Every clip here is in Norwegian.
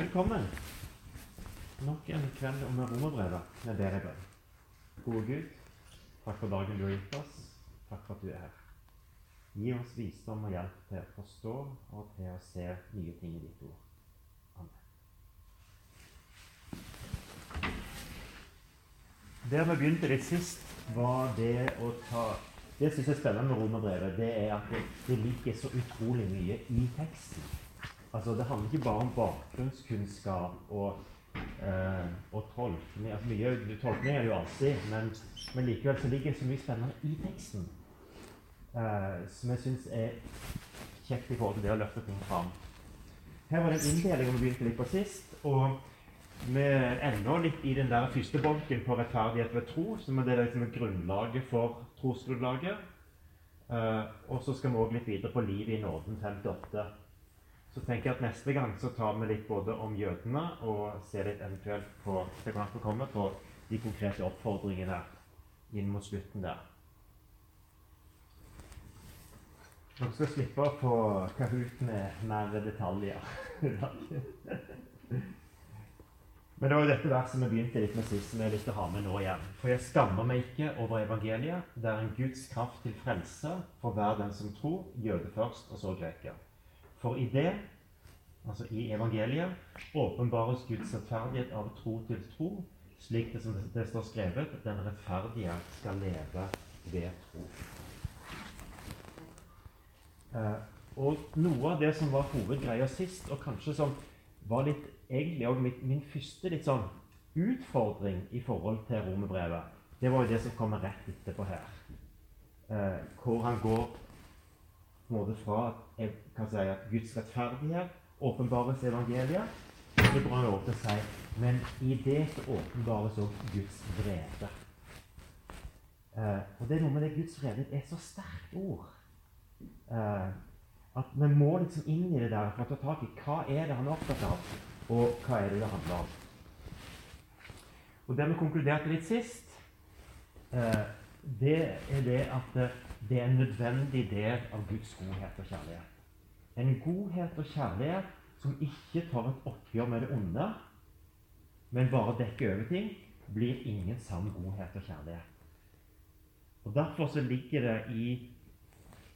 Velkommen. Nok en kveld om romerbrevet med dere i bønn. Gode Gud, takk for dagen du har gitt oss. Takk for at du er her. Gi oss visdom og hjelp til å forstå og til å se nye ting i ditt ord. Amen. Der vi begynte litt sist, var det å ta Det jeg syns er spennende med romerbrevet, det er at det, det ligger så utrolig mye i teksten. Altså, Det handler ikke bare om bakgrunnskunnskap og, eh, og tolkning. Altså, mye tolkning er det jo alltid, men, men, likevel så ligger det så mye spennende i teksten eh, som jeg syns er kjekt i forhold til det å løfte ting fram. Her var det en inndeling vi begynte litt på sist. og vi ender litt i den der første bolken på rettferdighet ved tro, som er det liksom grunnlaget for trosgrunnlaget. Eh, og så skal vi òg litt videre på livet i nåden 58. Så tenker jeg at neste gang så tar vi litt både om jødene og ser litt eventuelt på det kan komme på de konkrete oppfordringene inn mot slutten der. Dere skal slippe å få Kahoot med mer detaljer. Men det var jo dette verset vi begynte litt med sist, som jeg har lyst til å ha med nå igjen. For jeg skammer meg ikke over evangeliet. Det er en Guds kraft til frelse for hver den som tror, jøde først, og så greker. For i det, altså i evangeliet, åpenbares Guds rettferdighet av tro til tro, slik det som det står skrevet, den rettferdige skal leve ved tro. Eh, og noe av det som var hovedgreia sist, og kanskje som var litt, egentlig òg min første litt sånn utfordring i forhold til romerbrevet, det var jo det som kommer rett etterpå her. Eh, hvor han går måte fra at, kan si, at Guds rettferdighet åpenbares evangeliet. Så går han over til å si men i det så åpenbares også Guds vrede. Eh, og det er noe med det Guds vrede er så sterkt ord. Eh, at vi må liksom inn i det der for å ta tak i hva er det han er opptatt av, og hva er det det handler om. Og Det vi konkluderte litt sist, eh, det er det at eh, det er en nødvendig del av Guds godhet og kjærlighet. En godhet og kjærlighet som ikke tar et oppgjør med det onde, men bare dekker over ting, blir ingen sann godhet og kjærlighet. Og Derfor så ligger det i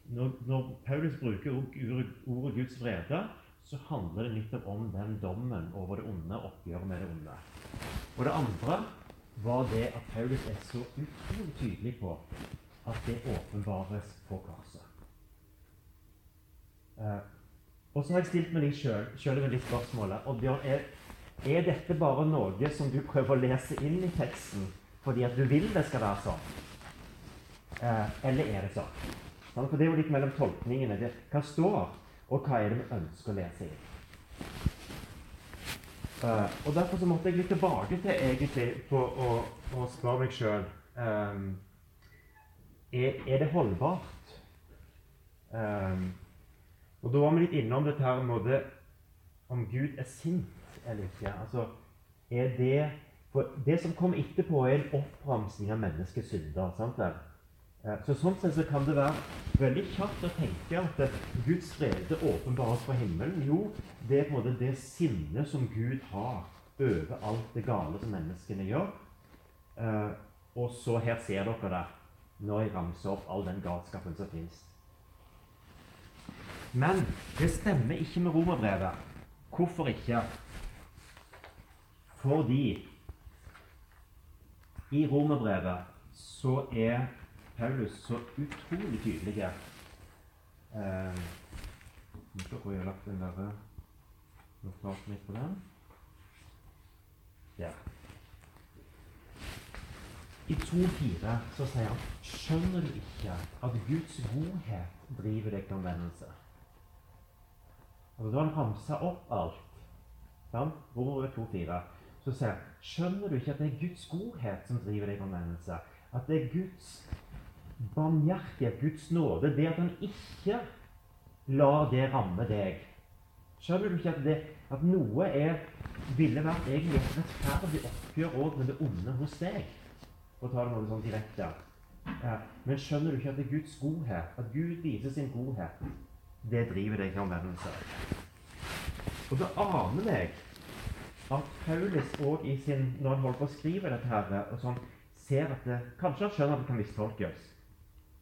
Når, når Paulus bruker ordet, Guds vrede, så handler det nettopp om den dommen over det onde, oppgjøret med det onde. Og det andre var det at Paulus er så utrolig tydelig på at det åpenbares på korset. Eh, og så har jeg stilt meg selv, sjøl litt spørsmålet. Og Bjørn, er, er, dette bare noe som du prøver å lese inn i teksten fordi at du vil det skal være sånn? Eh, eller er det sånn? sånn? For det er jo litt mellom tolkningene. Det, hva står, og hva er det vi ønsker å lese inn? Uh, og Derfor så måtte jeg litt tilbake til egentlig på å, å spørre meg sjøl um, er, er det holdbart? Um, og Da var vi litt innom dette her måte, om Gud er sint eller ikke. Altså, er det, for det som kommer etterpå, er en oppramsing av menneskets synder. sant vel? Eh, så Sånn sett så kan det være veldig kjapt å tenke at Guds frede åpenbares fra himmelen. Jo, det er på en måte det sinnet som Gud har over alt det gale som menneskene gjør. Uh, og så her ser dere det når jeg ramser opp all den galskapen som fins. Men det stemmer ikke med romerbrevet. Hvorfor ikke? Fordi i romerbrevet så er Paulus så utrolig tydelig. Eh, jeg skal jeg lagt den der notaten mitt på den. Ja. I 2.4 så sier han Skjønner du ikke at Guds godhet driver deg til omvendelse? Da han ramsa opp alt, sant? Romer 2.4, så sier han Skjønner du ikke at det er Guds godhet som driver deg til omvendelse? At det er Guds barmhjertighet, Guds nåde, det at han ikke lar det ramme deg. Skjønner du ikke at, det, at noe er, ville vært egentlig et rettferdig oppgjør òg med det onde hos deg? For tar noe sånn direkte. Ja. Men skjønner du ikke at det er Guds godhet, at Gud viser sin godhet, det driver deg til omvendelse? Og da aner jeg at Paulus òg i sin, når han holder på å skrive dette, her, og sånn, ser at det, kanskje han skjønner at det kan mistolkes.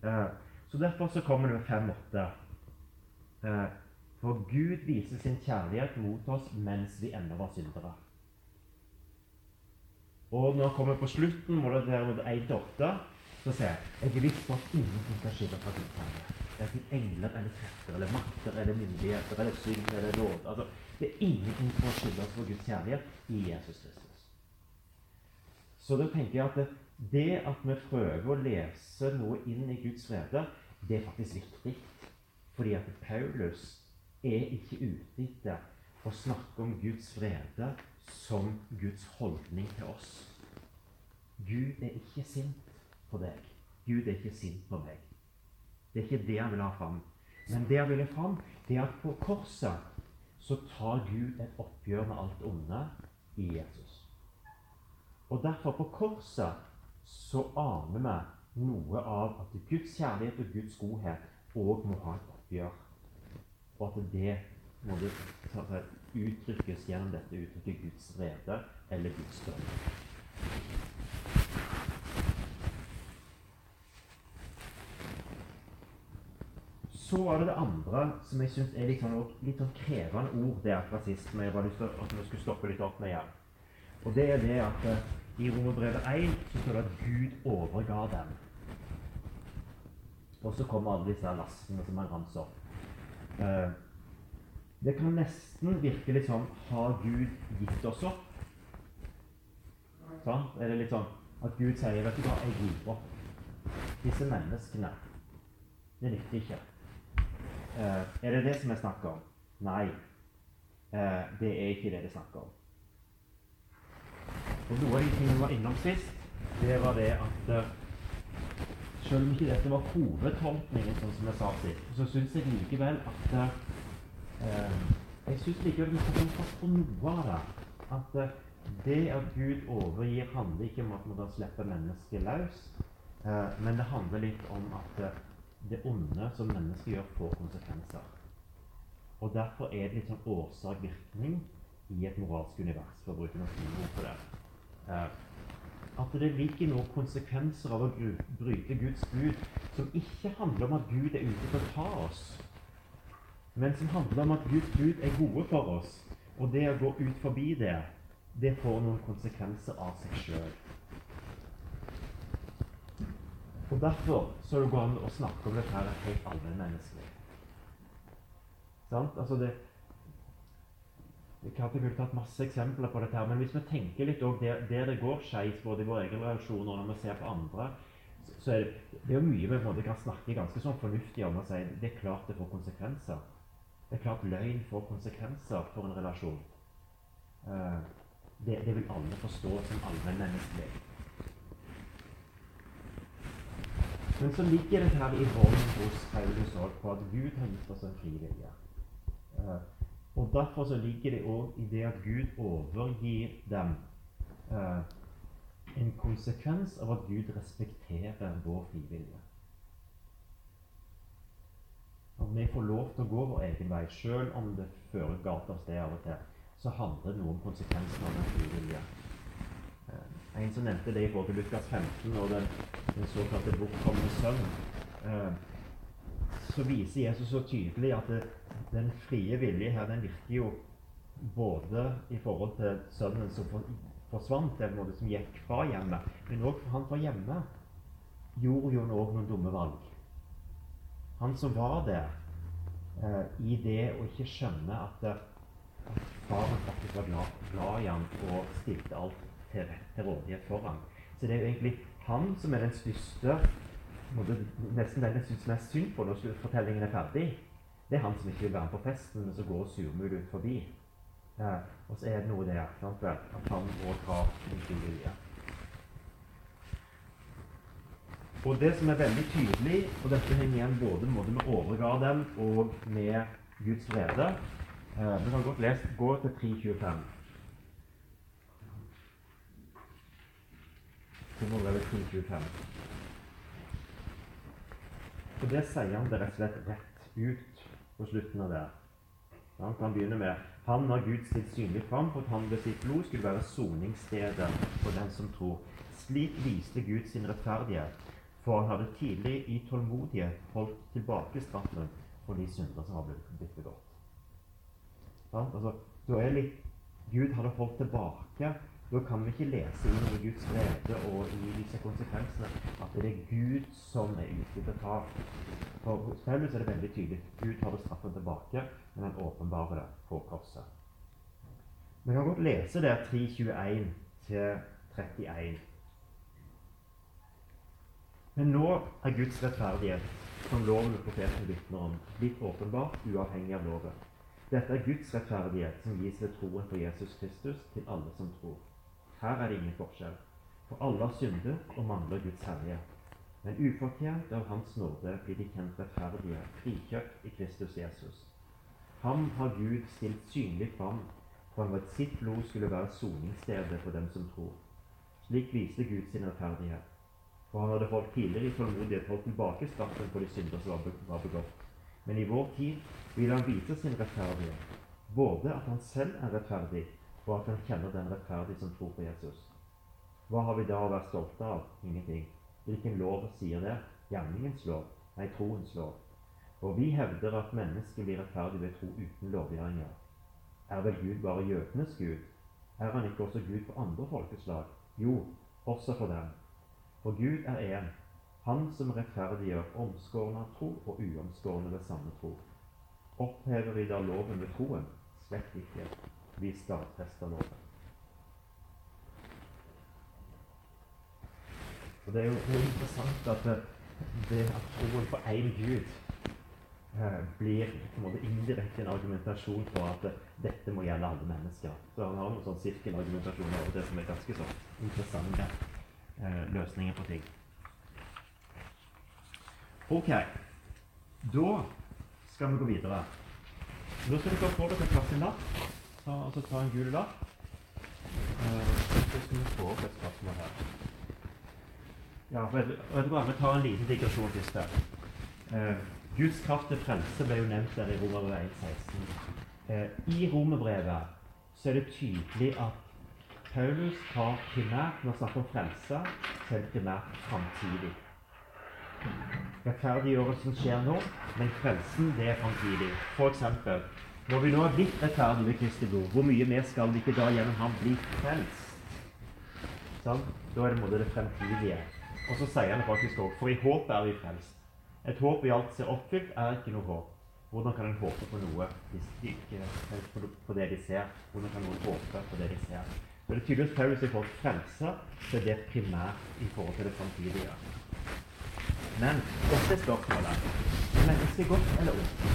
Eh, så Derfor så kommer det med fem-åtte. Eh, for Gud viser sin kjærlighet mot oss mens vi ennå var syndere. Og når han kommer på slutten, må det der 1-8, så sier jeg jeg er viss på at ingenting kan skille fra Guds kjærlighet. Verken engler eller krefter eller makter eller myndigheter eller synd eller nåde. Altså, det er ingenting som skiller oss fra Guds kjærlighet i Jesus Kristus. Så da tenker jeg at det, det at vi prøver å lese noe inn i Guds rede, det er faktisk viktig. Fordi at Paulus er ikke ute etter å snakke om Guds vrede som Guds holdning til oss. Gud er ikke sint på deg. Gud er ikke sint på meg. Det er ikke det han vil ha fram. Men det han vil ha fram, det er at på korset så tar Gud et oppgjør med alt onde i Jesus. Og derfor, på korset, så aner vi noe av at Guds kjærlighet og Guds godhet òg må ha et oppgjør. Og at det må det uttrykkes gjennom dette uttrykket Guds vrede eller Guds dom. Så var det det andre som jeg syns er litt sånn, litt sånn, krevende ord det fra rasisme. Jeg bare lyst til at vi skulle stoppe litt opp med igjen. Og det er det at uh, i Romerbrevet 1 så står det at Gud overga dem. Og så kommer alle disse lastene som han ramser opp. Det kan nesten virke litt sånn Har Gud gitt oss opp? Sånn? Er det litt sånn at Gud sier vet du hva, jeg gir opp disse menneskene? Det nytter ikke. Eh, er det det som er snakk om? Nei. Eh, det er ikke det det er snakk om. Og Noe av de tingene vi var innom sist, det var det at uh, selv om ikke dette var hovedtolkningen, sånn som jeg sa sist, så syns jeg likevel at uh, Jeg syns likevel vi skal få på noe av det. At uh, det at Gud overgir, handler ikke om at man da slipper mennesket løs, men det handler litt om at det onde som mennesket gjør, får konsekvenser. Og Derfor er det litt sånn årsak-virkning i et moralsk univers, for å bruke noen ord på det. Eh, at det ligger noen konsekvenser av å bryte Guds bud som ikke handler om at Gud er ute for å ta oss, men som handler om at Guds bud er gode for oss. Og det å gå ut forbi det, det får noen konsekvenser av seg sjøl. Og Derfor så det går an å snakke om dette her helt allmennmenneskelig. Sant? Altså det, jeg kunne tatt masse eksempler på dette, her, men hvis vi tenker litt òg der, der, det går skeis, både i vår egen relasjon og når vi ser på andre, så, er det, det er mye vi kan snakke ganske sånn fornuftig om og si det er klart det får konsekvenser. Det er klart løgn får konsekvenser for en relasjon. Uh, det, det, vil alle forstå som allmennmenneskelig. Men så ligger det her i bånn hos Paulus òg på at Gud har gitt oss en fri. Uh, og Derfor så ligger det òg i det at Gud overgir dem uh, en konsekvens av at Gud respekterer vår frivillige. Når vi får lov til å gå vår egen vei, sjøl om det fører galt av sted av og til, så handler det noe om konsekvenser av den frivillige. Uh, en som nevnte det i til Lukas 15 og den den såkalte bortkomne sønn, eh, så viser Jesus så tydelig at det, den frie vilje her, den virker jo både i forhold til sønnen som forsvant, eller noe som gikk fra hjemmet, men òg han fra hjemme gjorde jo òg noen dumme valg. Han som var der eh, i det å ikke skjønne at, at faren faktisk var glad, glad i ham og stilte alt til, til rådighet for ham. Så det er jo egentlig han som er den største Nesten den jeg syns mest synd på når fortellingen er ferdig. Det er han som ikke vil være med på festen, men som går surmul ut forbi. Eh, og så er det noe der sant, at han òg har sin vilje. Og det som er veldig tydelig, og dette henger igjen både med overgarden og med Guds vrede eh, Vi kan godt lese, gå til 325. Romerbrevet 325. Og det sier han det rett og slett rett ut på slutten av det. Han begynner med han har Gud stilt synlig fram for at han ved sitt blod skulle være soningsstedet for den som tror. Slik viste Gud sin rettferdighet, for han hadde tidlig i tålmodighet holdt tilbake straffen for de synder som var blitt begått. Altså, da er litt Gud hadde holdt tilbake. Da kan vi ikke lese inn i Guds vrede og i disse konsekvensene at det er Gud som er ute etter ta. For hos Paulus er det veldig tydelig. Gud hadde straffen tilbake, men han åpenbarer det på korset. Vi kan godt lese der 3.21 til 31. Men nå er Guds rettferdighet, som loven og profeten vitner om, blitt åpenbart uavhengig av loven. Dette er Guds rettferdighet som gis ved troen på Jesus Kristus til alle som tror. Her er det ingen forskjell, for alle har syndet og mangler Guds herlighet. Men ufortjent av Hans nåde blir de kjent rettferdige, frikjøpt i Kristus Jesus. Ham har Gud stilt synlig fram for at sitt blod skulle være soningsstedet for dem som tror. Slik viste Gud sin rettferdighet for han hadde holdt tidligere i tålmodighet holdt tilbake straffen på de synder som var begått. Men i vår tid vil han vise sin rettferdighet, både at han selv er rettferdig, og at han kjenner den rettferdige som tror på Jesus. Hva har vi da å være stolte av? Ingenting. Hvilken lov sier det? Gjerningens lov? Nei, troens lov. Og vi hevder at mennesket blir rettferdig ved tro uten lovgjerninger. Er vel Gud bare jødenes Gud? Er han ikke også Gud for andre folkeslag? Jo, også for dem. For Gud er én, Han som rettferdiggjør omskårne av tro og uomskårne ved samme tro. Opphever vi da loven ved troen? Slett ikke. Vi stadfester loven. Og Det er jo er interessant at det, at troen på én Gud eh, blir på en måte indirekte en argumentasjon for at det, dette må gjelde alle mennesker. Så han har noen sånn sirkelargumentasjoner over det som er ganske så interessante løsninger på ting. Ok. Da skal vi gå videre. Nå skal dere få dere plass i lapp. Ta, altså ta en gul lapp. Eh, så skal vi få opp et spørsmål her. Ja, vet du hva, Vi tar en liten digresjon først. Eh, Guds kraft til frelse ble jo nevnt der i Romerbrevet 1,16. Eh, I Romerbrevet så er det tydelig at Paulus har primært, når han snakker om frelse, så er det primært framtidig. Rettferdiggjørelsen skjer nå, men frelsen det er framtidig. F.eks. når vi nå er blitt rettferdige ved Kristi blod, hvor mye mer skal vi ikke da gjennom ham bli frelst? Sånn? Da er det måte det fremtidige. Og så sier han faktisk òg for i håp er vi frelst. Et håp vi alt ser oppfylt, er ikke noe håp. Hvordan kan en håpe på noe hvis de ikke på det de ser? Hvordan kan noen håpe på det de ser? Så det er tydelig at i forhold til frelse så er det primært i forhold til det framtidige. Men dette er spørsmålet er mennesket godt eller ondt?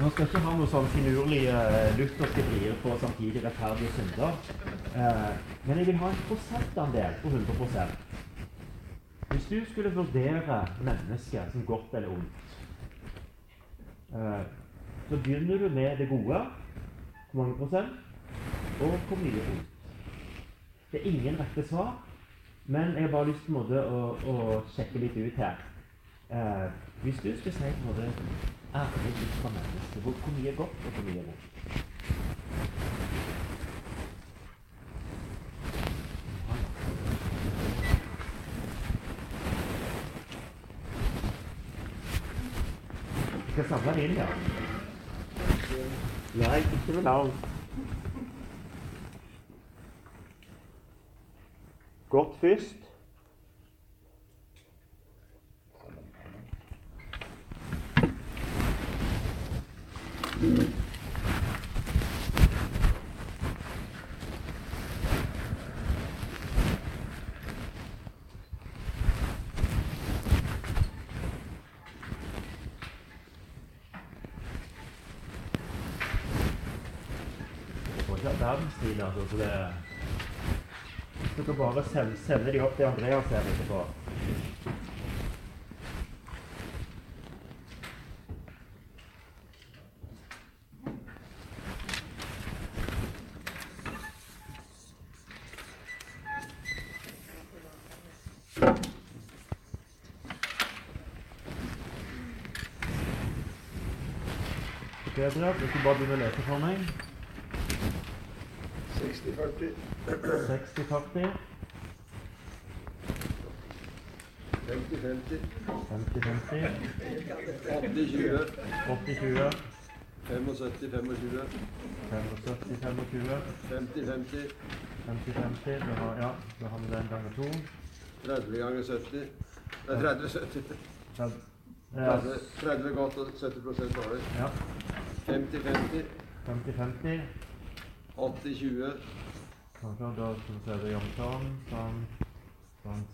Man skal ikke ha noe sånn finurlige uh, lutherske vrier på samtidig rettferdige synder. Eh, men jeg vil ha en prosentandel på 100 Hvis du skulle vurdere mennesket som godt eller ondt, eh, så begynner du med det gode. Hvor mange prosent? Og hvor mye ondt. Det er ingen rette svar, men jeg har bare lyst til å, å, sjekke litt ut her. Eh, hvis du skulle si på en ærlig ut fra mennesket, hvor mye er godt og hvor mye er vondt? skal samle inn, ja. Nei, ikke med navn. Godt først. Verdenstid, alle sender de opp til Andreas her etterpå. Okay, Andreas, hvis du bare begynner å lese for meg. 60-40. 60-40. 50-50. 50-50, 80-20. 80-20, 75-25. 75-25, 50-50. 50-50. Da har, ja, da har vi den ganger to. 30 ganger 70. Nei, 30-70. Da- Ja, 30, 30 godt og 70 dårlig. ja. 50-50. 50-50. 80-20. Kanskje da skal vi se det jevnt sånn, sånn,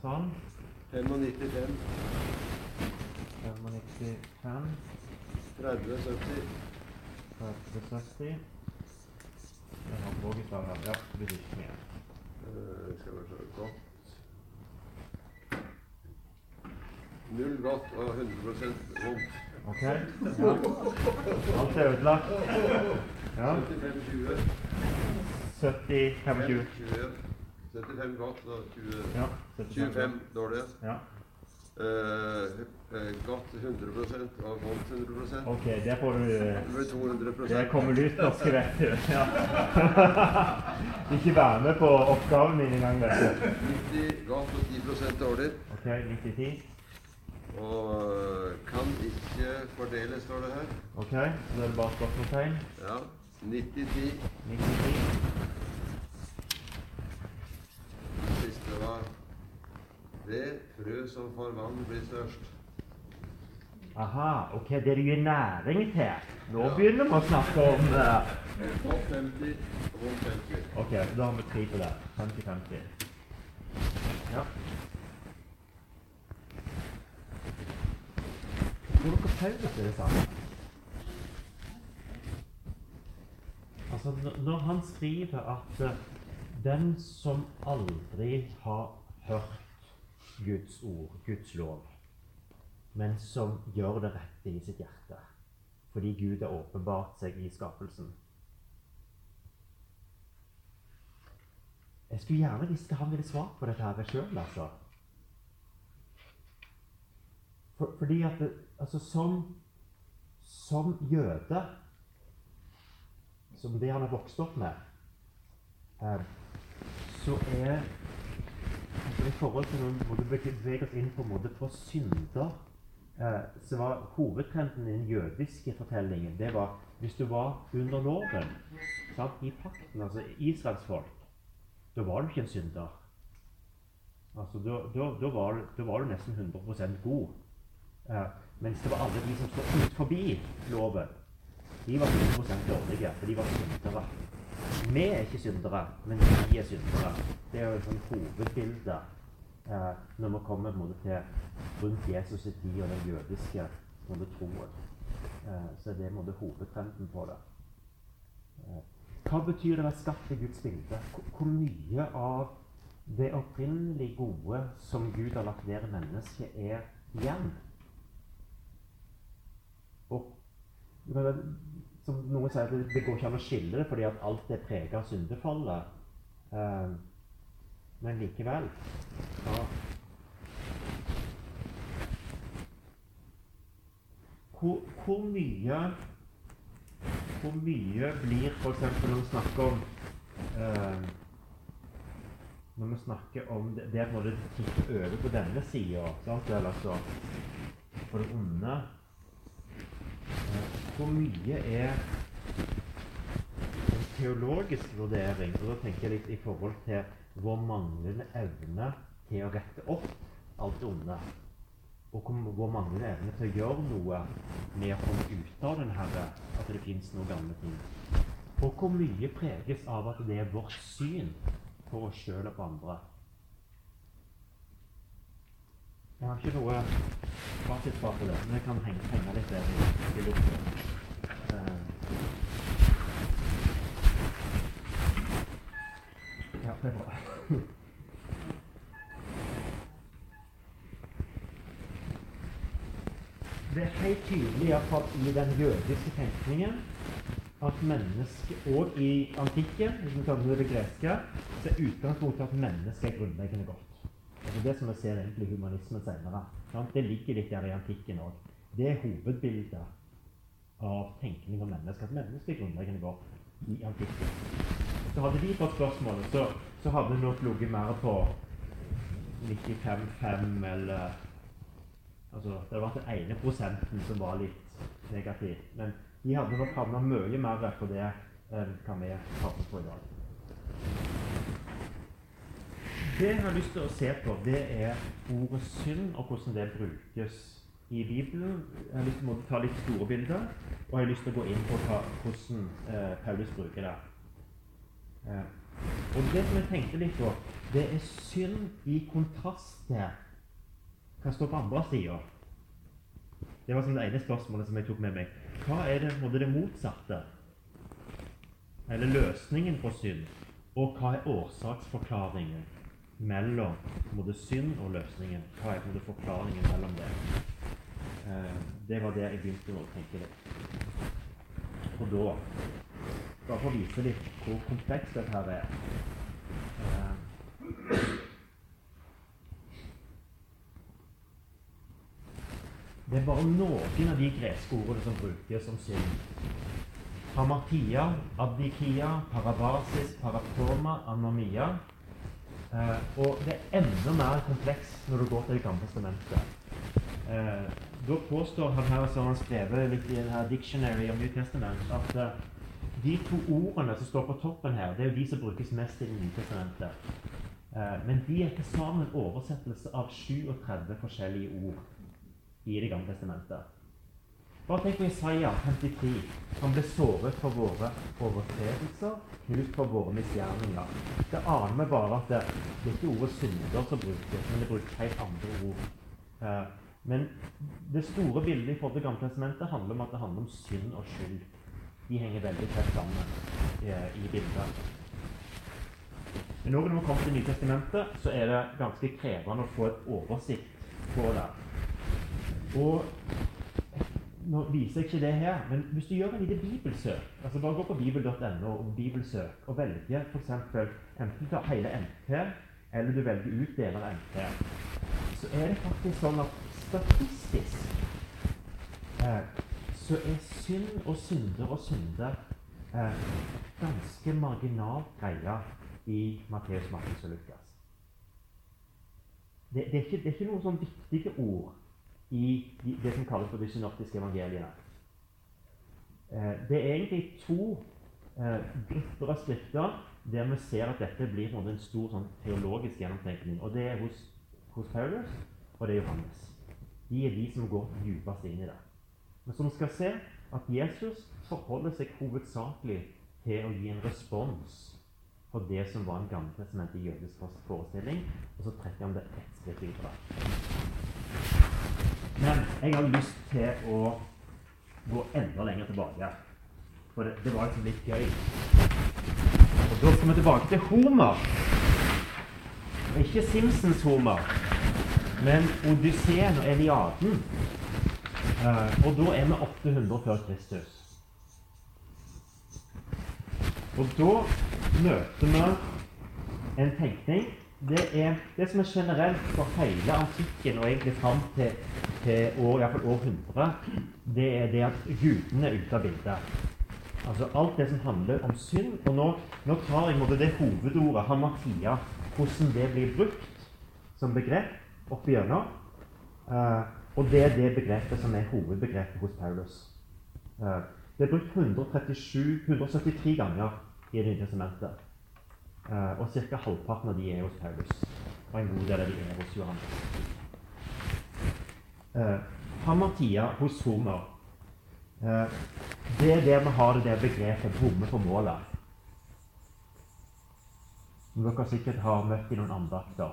sånn, sånn. 95. 95, 30-70. 30-70. Jeg har vågeslag her. Ja, det blir ikke mer. Uh, skal vi se godt. Null godt og 100 vondt. Ok? Ja. Alt er ødelagt. Ja. 75-20. 70, 25. 20. 75 godt og 20. Ja. 25 dårlig. Ja. Uh, eh, godt 100 og vondt 100% Ok, det får du Det 200 Det kommer lutherske, vet du. Ja. Ikke være med på oppgaven min engang, vet du. 90 godt og 10% dårlig. Ok, 90-10. Og eh, kan ikke fordeles, står det her. Ok, så da er det bare spørsmålstegn. Ja. 90-10. 90-10. Siste var det frø som får vann, blir størst. Aha, ok, det du gir næring til. Nå Ja. begynner vi å snakke om eh, Godt 50 og vondt 50. Ok, så da har vi tre på det. 50-50. Ja. Tror dere Paulus er det samme? Altså, når han skriver at eh, den som aldri har hørt Guds ord, Guds lov, men som gjør det rette i sitt hjerte, fordi Gud har åpenbart seg i skapelsen, Jeg skulle gjerne visst hva han ville svart på dette her sjøl, altså. For, fordi at det, altså, som, som jøde, som det han har vokst opp med, eh, så er altså, I forhold til når vi beveger bevege oss inn på, en måte på synder eh, så var hovedtrenden i den jødiske fortellingen det var hvis du var under loven, sant, i pakten, altså Israels folk da var du ikke en synder. Altså, da, var, du- var du nesten 100% god. Eh, mens det var alle de som sto forbi loven. De var 100 dårlige, for de var syndere. Vi er ikke syndere, men vi er syndere. Det er jo et hovedbilde eh, når vi kommer på en måte, til rundt Jesus' i tid og den jødiske måte, troen. Eh, så det er måte, hovedtrenden på det. Eh, hva betyr det å være skapt i Guds bilde? Hvor- mye av det opprinnelig gode som Gud har lagt ned i mennesket, er igjen? Og som noen sier, det, det går ikke an å skille det fordi at alt er preget av syndefallet. Eh, men likevel ja. hvor, hvor mye hvor mye blir f.eks. når vi snakker om eh, Når vi snakker om det, det at når det tikker over på denne sida, altså på det onde Hvor mye er en teologisk vurdering? Og da tenker jeg litt i forhold til vår manglende evne til å rette opp alt onde. Og vår manglende evne til å gjøre noe med å komme ut av den herre, at det fins noen gamle ting. Og hvor mye preges av at det er vårt syn på oss sjøl og på andre. Jeg har ikke noe fasitsvar på det, men jeg kan henge, henge litt der i, i luften. Uh. Ja, det er bra. Det er helt tydelig, iallfall i den jødiske tenkningen, at mennesket Og i antikken, hvis vi med det greske, så er utgangspunktet at mennesket er grunnleggende godt. Altså Det som vi ser egentlig i humanismen senere. Det ligger litt der i antikken òg. Det er hovedbildet av tenkning om mennesket. At mennesket grunnleggende godt i antikken. Så hadde de fått spørsmålet, så, så hadde det nok ligget mer på 95-5 eller Altså, det var den ene prosenten som var litt negativ. Men de hadde nok havna mye mer på det enn hva vi havner på i dag. Det jeg har lyst til å se på, det er ordet synd, og hvordan det brukes i Bibelen. Jeg har lyst til å ta litt store bilder, og jeg har lyst til å gå inn på hvordan eh, Paulus bruker det. Eh, og det som jeg tenkte litt på, det er synd i kontrast til hva står på andre sida? Det var sånn det ene spørsmålet som jeg tok med meg. Hva er det, det motsatte? Eller løsningen på synd? Og hva er årsaksforklaringen mellom både synd og løsningen? Hva er både forklaringen mellom det? Eh, det var det jeg begynte å tenke litt. Og da Bare for å vise litt hvor komplekst dette her er. Eh, Det er bare noen av de greske ordene som brukes som synd. Hamartia, abdikia, parabasis, paraptoma, anomia. Eh, og det er enda mer komplekst når du går til Det gamle testamentet. Eh, da påstår han her, som han skrevet litt i denne Dictionary om New Testament, at eh, de to ordene som står på toppen her, det er jo de som brukes mest i Det nye testamentet. Eh, men de er til sammen en oversettelse av 37 forskjellige ord i Det gamle testamentet. Bare tenk på Isaiah 53. Han ble såret for våre overtredelser, knust for våre misgjerninger. Det aner vi bare at det, det er ikke ordet synder som brukes, men det brukes helt andre ord. Eh, men det store bildet i forhold til Gamle testamentet handler om at det handler om synd og skyld. De henger veldig tett sammen eh, i bildet. Men når vi kommer til Nytestamentet, så er det ganske krevende å få et oversikt på det. Og nå viser jeg ikke det her, men hvis du gjør en lite bibelsøk altså Bare gå på bibel.no og bibelsøk og velge f.eks. enten ta hele NT, eller du velger ut deler av NT, så er det faktisk sånn at statistisk eh, så er synd og synder og synder eh, ganske marginalt greia i Matteus, Markus og Lukas. Det, det, er ikke, det er ikke noen sånn viktige ord i det som kalles for de synoptiske evangeliene. Eh, det er egentlig to eh, grupper av skrifter der vi ser at dette blir en stor sånn, teologisk gjennomtenkning. Og Det er hos, hos, Paulus og det er Johannes. De er de som går dypest inn i det. Men som skal se at Jesus forholder seg hovedsakelig til å gi en respons på det som var en gammel testament i jødisk forestilling, og så trekker han det ett skritt videre. Men jeg har lyst til å gå enda lenger tilbake. For det, det var liksom litt gøy. Og Da skal vi tilbake til Homer. Ikke Simpsons Homer, men Odysseen og Eliaden. Uh, og da er vi 800 før Kristus. Og da møter vi en tenkning det er det som er generelt for hele antikken og egentlig fram til, til år, i fall århundre, det er det at gudene er ute av bildet. Altså alt det som handler om synd. Og nå, nå tar jeg måte, det hovedordet, hamartia, hvordan det blir brukt som begrep opp igjennom. Uh, og det er det begrepet som er hovedbegrepet hos Paulus. Uh, det er brukt 137, 173 ganger i Det nye testamentet. Uh, og ca. halvparten av de er hos Paulus. Og en god del av de er hos Johannes. Uh, Hamartia hos Homer. Eh, det er der vi har det begrepet 'bomme på målet'. Som dere sikkert har møtt i noen andakter.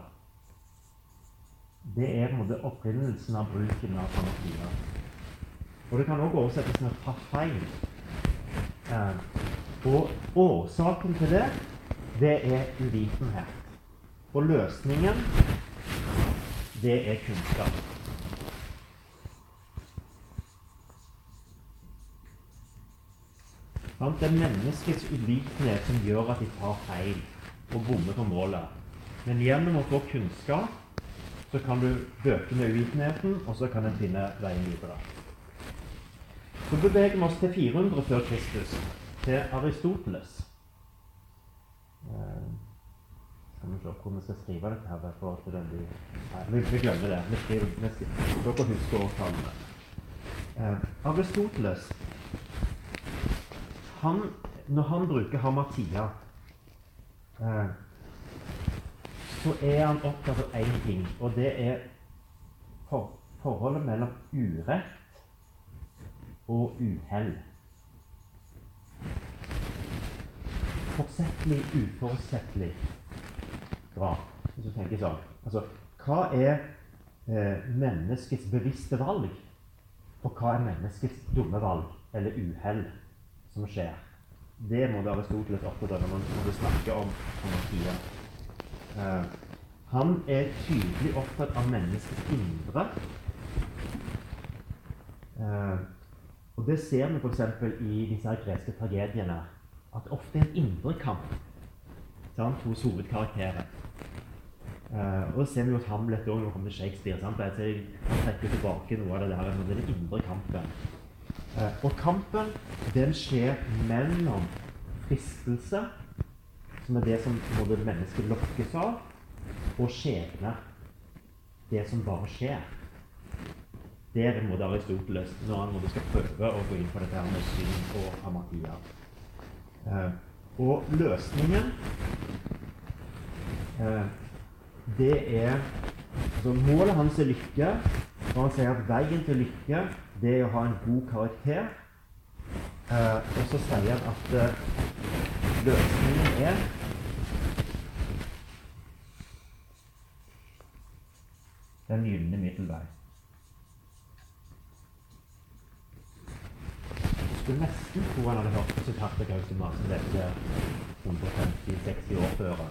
Det er på en måte opprinnelsen av bruken av hamartia. Og det kan òg oversettes med 'ta feil'. og årsaken til det det er uvitenhet. Og løsningen, det er kunnskap. Det er menneskets ulitenhet som gjør at de tar feil og bommer på målet. Men gjennom å få kunnskap så kan du bøke med uvitenheten, og så kan en finne veien videre. Så beveger vi oss til 400 før Kristus, til Aristoteles. Eh, skal vi se hvor vi skal skrive dette her. for at det blir... Nei, vi, glemmer det. Vi skriver, vi skriver. Dere husker årtallene. Eh, Aristoteles han, Når han bruker hamartia, eh, så er han opptatt av én ting, og det er for, forholdet mellom urett og uhell. Forsettlig, uforsettlig drap. Hvis du tenker sånn. Altså, hva er eh, menneskets bevisste valg? Og hva er menneskets dumme valg, eller uhell, som skjer? Det må Aristoteles opptatt av når man snakker om anarkia. Eh, han er tydelig opptatt av menneskets indre. Eh, og Det ser vi f.eks. i disse greske tragediene. At det ofte er en indre kamp sant, hos hovedkarakterer. Uh, og det ser vi hos Hamlet òg når det kommer til Shakespeare. Sant? Jeg, trekker tilbake noe av det der, er den indre kampen. Uh, og kampen den skjer mellom fristelse, som er det som både mennesket lokkes av, og skjebne. Det som bare skjer. Derimot Aristoteles når han skal prøve å gå inn på dette med synd og amatia. Eh, og løsningen eh, Det er altså Målet hans er lykke. Og han sier at veien til lykke det er å ha en god karakter. Eh, og så sier han at eh, løsningen er den gylne middelvei. skulle nesten tro han hadde hørt på sitatet Gaute som levde 150-60 år før.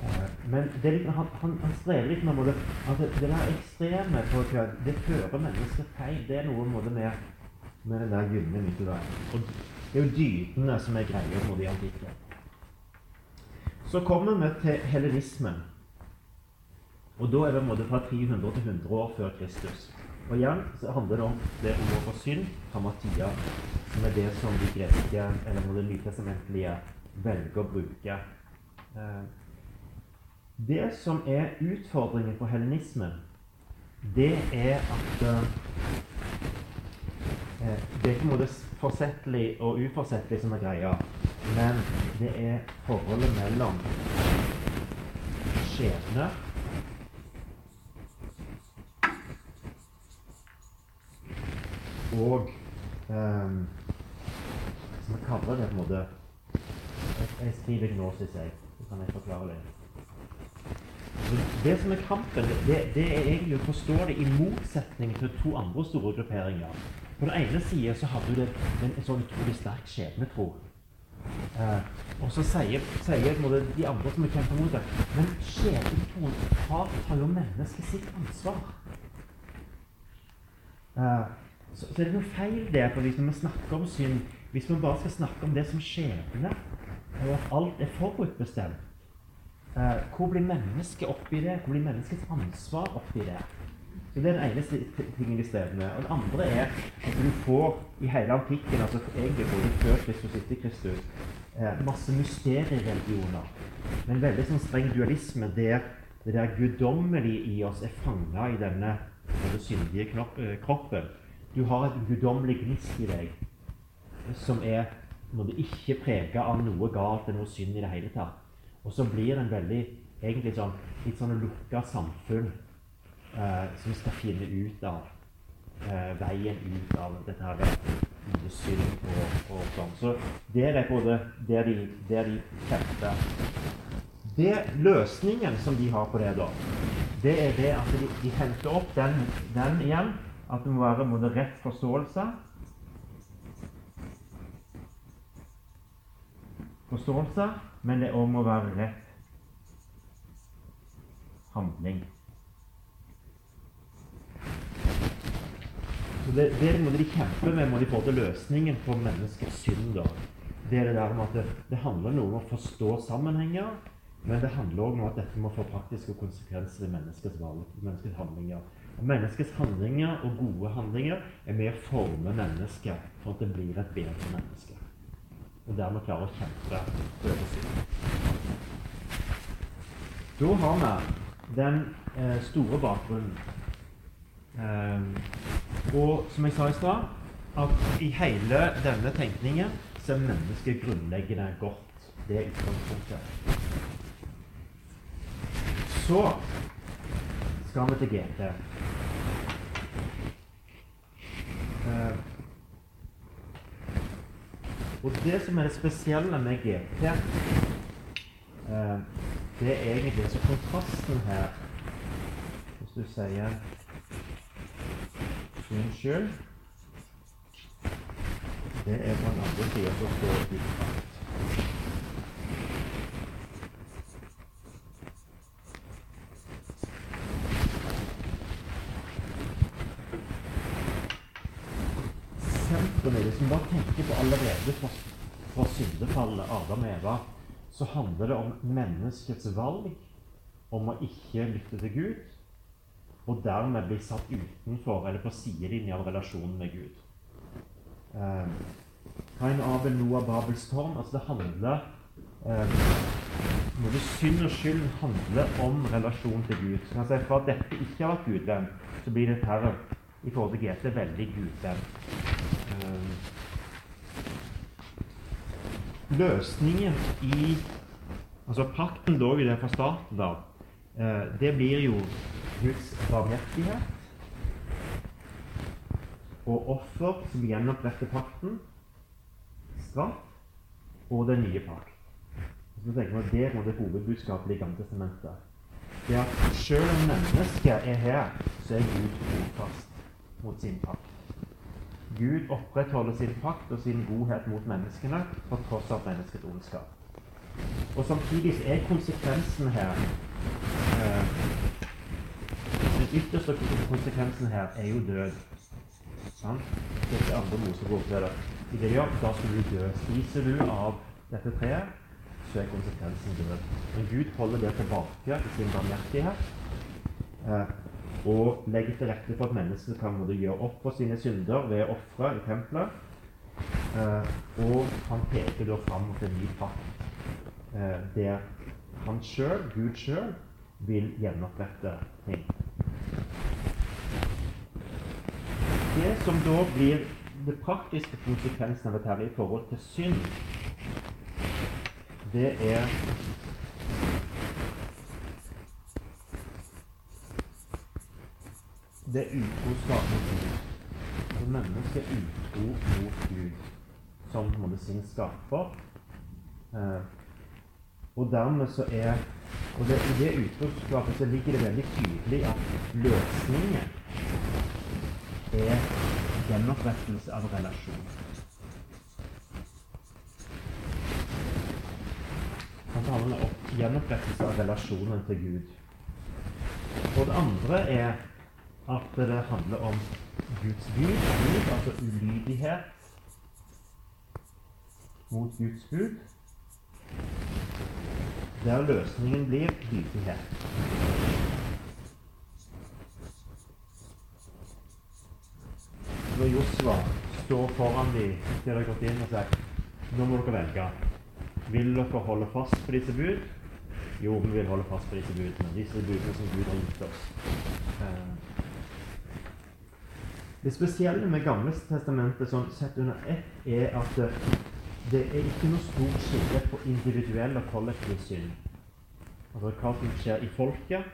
Uh, men det, han, han, han, strever litt med måte, at det, det der ekstreme på kødd, det fører mennesker feil. Det er noe måte, med, med den der gylne middelveien. Og det er jo dydene som er greia i antikken. Så kommer vi til helenismen. Og da er det fra 300 til 100 år før Kristus. Og igjen så handler det om det ordet for synd, hamatia, som er det som de greske, eller det nytestamentlige, velger å bruke. Eh, det som er utfordringen på helenismen, det er at eh, eh, Det er ikke måte forsettlig og uforsettlig som er greia, men det er forholdet mellom skjebne og um, Som jeg kaller det på en måte Jeg, jeg skriver gnosis, jeg. Så kan jeg forklare det. Det som er kampen, det, det er egentlig å forstå det i motsetning til to andre store grupperinger. På den ene sida så hadde du en, en sånn utrolig sterk skjebnetro. Eh, og så sier, sier de andre som er kjemper mot det Men skjebnetroen tar jo mennesket sitt ansvar. Eh, så, så er det noe feil der. for Hvis vi snakker om synd, hvis vi bare skal snakke om det som skjebne, og at alt er forutbestemt, eh, hvor blir mennesket oppi det? Hvor blir menneskets ansvar oppi det? Så Det er den ene tingen de strever med. Og det andre er at du får i hele antikken, altså egentlig både før Kristus og etter Kristus, eh, masse mysteriereligioner. Men veldig sånn streng dualisme der det der guddommelige i oss er fanga i denne, syndige eh, kroppen. Du har et guddommelig gnist i deg som er når du ikke prega av noe galt eller noe synd i det hele tatt. Og så blir det en veldig egentlig sånn, litt sånn lukka samfunn eh, som skal finne ut av eh, veien ut av dette her synd og, og, sånn. Så der er både der de, der de kjemper. Det Løsningen som de har på det, da, det er det at de, de henter opp den, den igjen at det må være både rett forståelse Forståelse, men det òg må være rett handling. Så Det, det må de kjempe med må de få til løsningen på menneskets synd. Det er det der med at det, det handler noe om å forstå sammenhenger, men det handler òg om at dette må få praktiske konsekvenser i menneskets valg, menneskets handlinger. Menneskets handlinger og gode handlinger er med å forme mennesket for at det blir et bedre menneske. Og dermed klarer å kjempe over synd. Da har vi den eh, store bakgrunnen. Eh, og som jeg sa i stad, at i hele denne tenkningen så er mennesket grunnleggende godt. Det er utgangspunktet. Så skal vi til GT. Eh, og det som er det spesielle med GT, eh, det er egentlig så kontrasten her Hvis du sier Unnskyld. Det er på den andre sida som står utfart. Sentrum i det, som bare tenker på allerede fra, fra syndefallet Adam og Eva, så handler det om menneskets valg om å ikke lytte til Gud, og dermed bli satt utenfor eller på sidelinja av relasjonen med Gud. Eh, Kain, Abel, Noah, Babels tårn. Altså det handler eh, Både synd og skyld handler om relasjon til Gud så kan jeg si For at dette ikke har vært gudvenn, så blir det her i forhold til GT veldig gudvenn. Eh, løsningen i Altså Pakten lå jo der fra starten av. Eh, det blir jo Guds barmhjertighet og offer som gjenoppretter pakten, straff og den nye pakt. Så tenker man at Det er det hovedbudskapet i Gamle testamentet. Det at selv om mennesket er her, så er Gud trofast mot sin pakt. Gud opprettholder sin pakt og sin godhet mot menneskene på tross av menneskets ondskap. Og Samtidig er konsekvensen her eh, Den ytterste konsekvensen her er jo død. Sant? Dette andre Mosebok til det. I det gjør, da skal du dø. Spiser du av dette treet, så er konsekvensen død. Men Gud holder det tilbake i sin barmhjertighet. Eh, og legger til rette for at mennesket kan gjøre opp for sine synder ved ofre i tempelet. Eh, og han peker da fram mot en ny pakt, eh, der han sjøl, Gud sjøl, vil gjenopprette ting. Det som da blir det praktiske konsekvensen av dette i forhold til synd, det er det er utroskap mot mennesket utro mot Gud som på sin skaper. Eh, og dermed så er og det, I det utroskapet så ligger det veldig tydelig at løsningen er gjenopprettelse av relasjon. Han taler om gjenopprettelse av relasjonen til Gud. Og det andre er at det handler om Guds bud, bud altså ulydighet mot Guds bud, der løsningen blir lydighet. Når Josva står foran dem til de har gått inn og sier nå må dere velge. Vil dere holde fast på disse bud? Jo, vi vil holde fast på disse budene. Disse budene som Gud har gitt oss. Eh, det spesielle med Gamle testamentet sånn sett under ett er at det er ikke noe stort skille på individuell og kollektiv synd. Altså hva som skjer i folket,